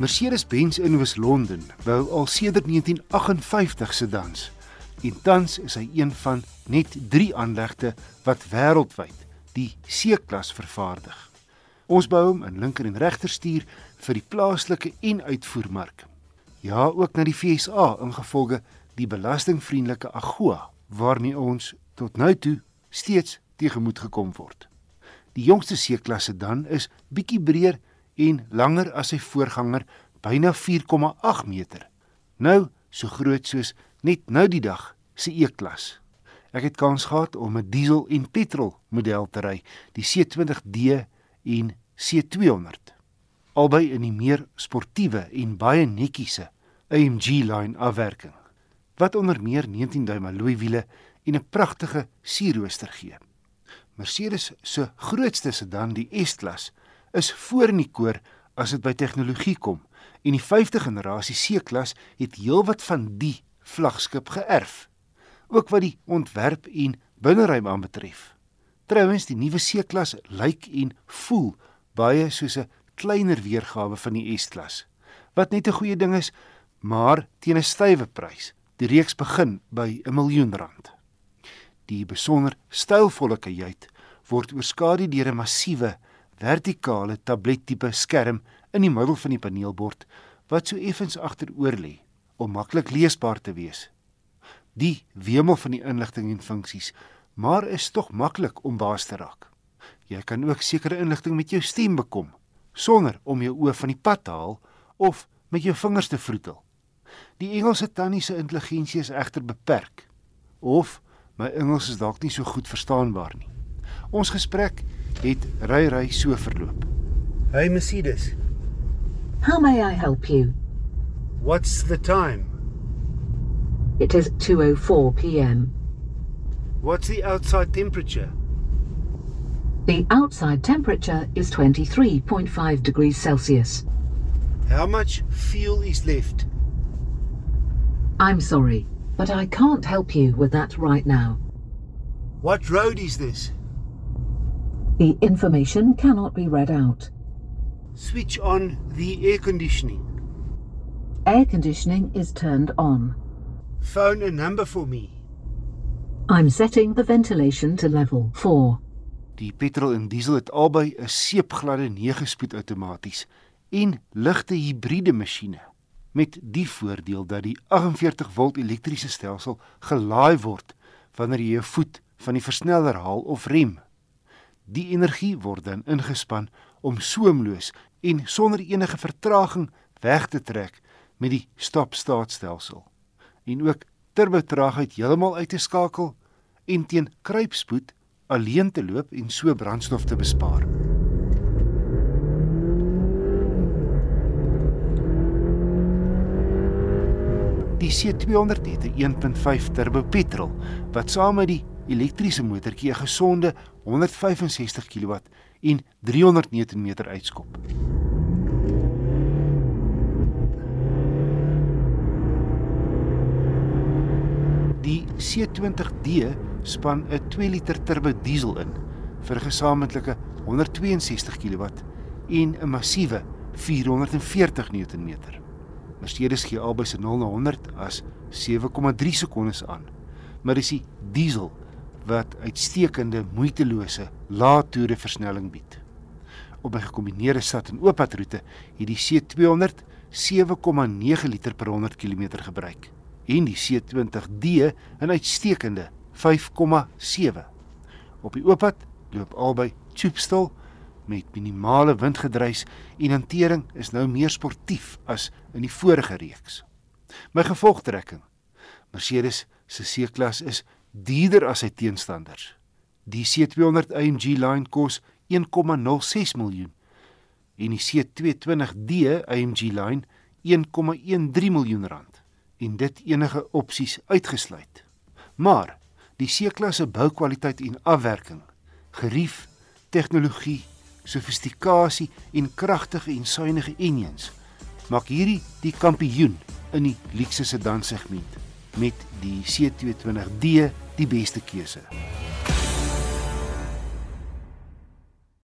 Mercedes-Benz in Oos-London bou al sedert 1958 sedans. En tans is hy een van net 3 aanlegte wat wêreldwyd die C-klas vervaardig. Ons bou hom in linker en regterstuur vir die plaaslike en uitvoermark. Ja, ook na die FSA ingevolge die belastingvriendelike AGOA waarmee ons tot nou toe steeds tegemoet gekom word. Die jongste C-klasse dan is bietjie breër en langer as sy voorganger, byna 4,8 meter. Nou so groot soos net nou die dag se E-klas. Ek het kans gehad om 'n diesel en petrol model te ry, die C20D en C200. Albei in die meer sportiewe en baie netjiese AMG lyn afwerking wat onder meer 19 duim alloy wiele en 'n pragtige sierrooster gee. Mercedes se grootste sedan, die S-klas, is voor in die koor as dit by tegnologie kom en die 5de generasie C-klas het heelwat van die vlaggenskap geërf ook wat die ontwerp en binneruim aanbetref. Trouwens die nuwe C-klas lyk en voel baie soos 'n kleiner weergawe van die S-klas wat net 'n goeie ding is maar teen 'n stywe prys. Die reeks begin by 'n miljoen rand. Die besonder stylvolle kajuit word oorskadu deur 'n massiewe vertikale tablettipe skerm in die middel van die paneelbord wat so effens agteroor lê om maklik leesbaar te wees. Die wemel van die inligting en funksies, maar is tog maklik om baas te raak. Jy kan ook sekere inligting met jou stem bekom sonder om jou oë van die pad te haal of met jou vingers te vroetel. Die Engelse tannie se intelligensie is egter beperk of my Engels is dalk nie so goed verstaanbaar nie. Ons gesprek het ry ry so verloop. Hey Mercedes, How may I help you? what's the time? It is 2:04 p.m. What's the outside temperature? The outside temperature is 23.5 degrees Celsius. How much fuel is left? I'm sorry, but I can't help you with that right now. What road is this? The information cannot be read out. Switch on the air conditioning. Air conditioning is turned on. Phone a number for me. I'm setting the ventilation to level 4. Die petrol en diesel het albei 'n seepgladde 9-spoed outomaties en ligte hibriede masjiene met die voordeel dat die 48 volt elektriese stelsel gelaai word wanneer jy jou voet van die versneller haal of rem. Die energie word dan ingespan om soemloos en sonder enige vertraging weg te trek met die stop-start-stelsel en ook turbotraagheid heeltemal uit te skakel en teen kruipspoed alleen te loop en so brandstof te bespaar. Die C200 het 'n 1.5 turbo petrol wat saam met die elektriese motortjie 'n gesonde 165 kW en 300 Nm uitskop. Die C20D span 'n 2 liter turbo diesel in vir 'n gesamentlike 162 kW en 'n massiewe 440 Nm. Mercedes gee albei se 0 na 100 as 7,3 sekondes aan. Maar dis die diesel wat uitstekende moeitelose lae toere versnelling bied. Op 'n gekombineerde stad en ooppadroete het die C200 7,9 liter per 100 km gebruik en die C20D 'n uitstekende 5,7. Op die ooppad loop albei tubestil met minimale windgedruis en hantering is nou meer sportief as in die vorige reeks. My gevolgtrekking. Mercedes se C-klas is duurder as sy teenstanders. Die C200 AMG line kos 1,06 miljoen en die C220D AMG line 1,13 miljoen rand en dit enige opsies uitgesluit. Maar die C-klasse boukwaliteit en afwerking, gerief, tegnologie, sofistikasie en kragtige en suiwige engines maak hierdie die kampioen in die luukse sedan segment met die C220D die beste keuse.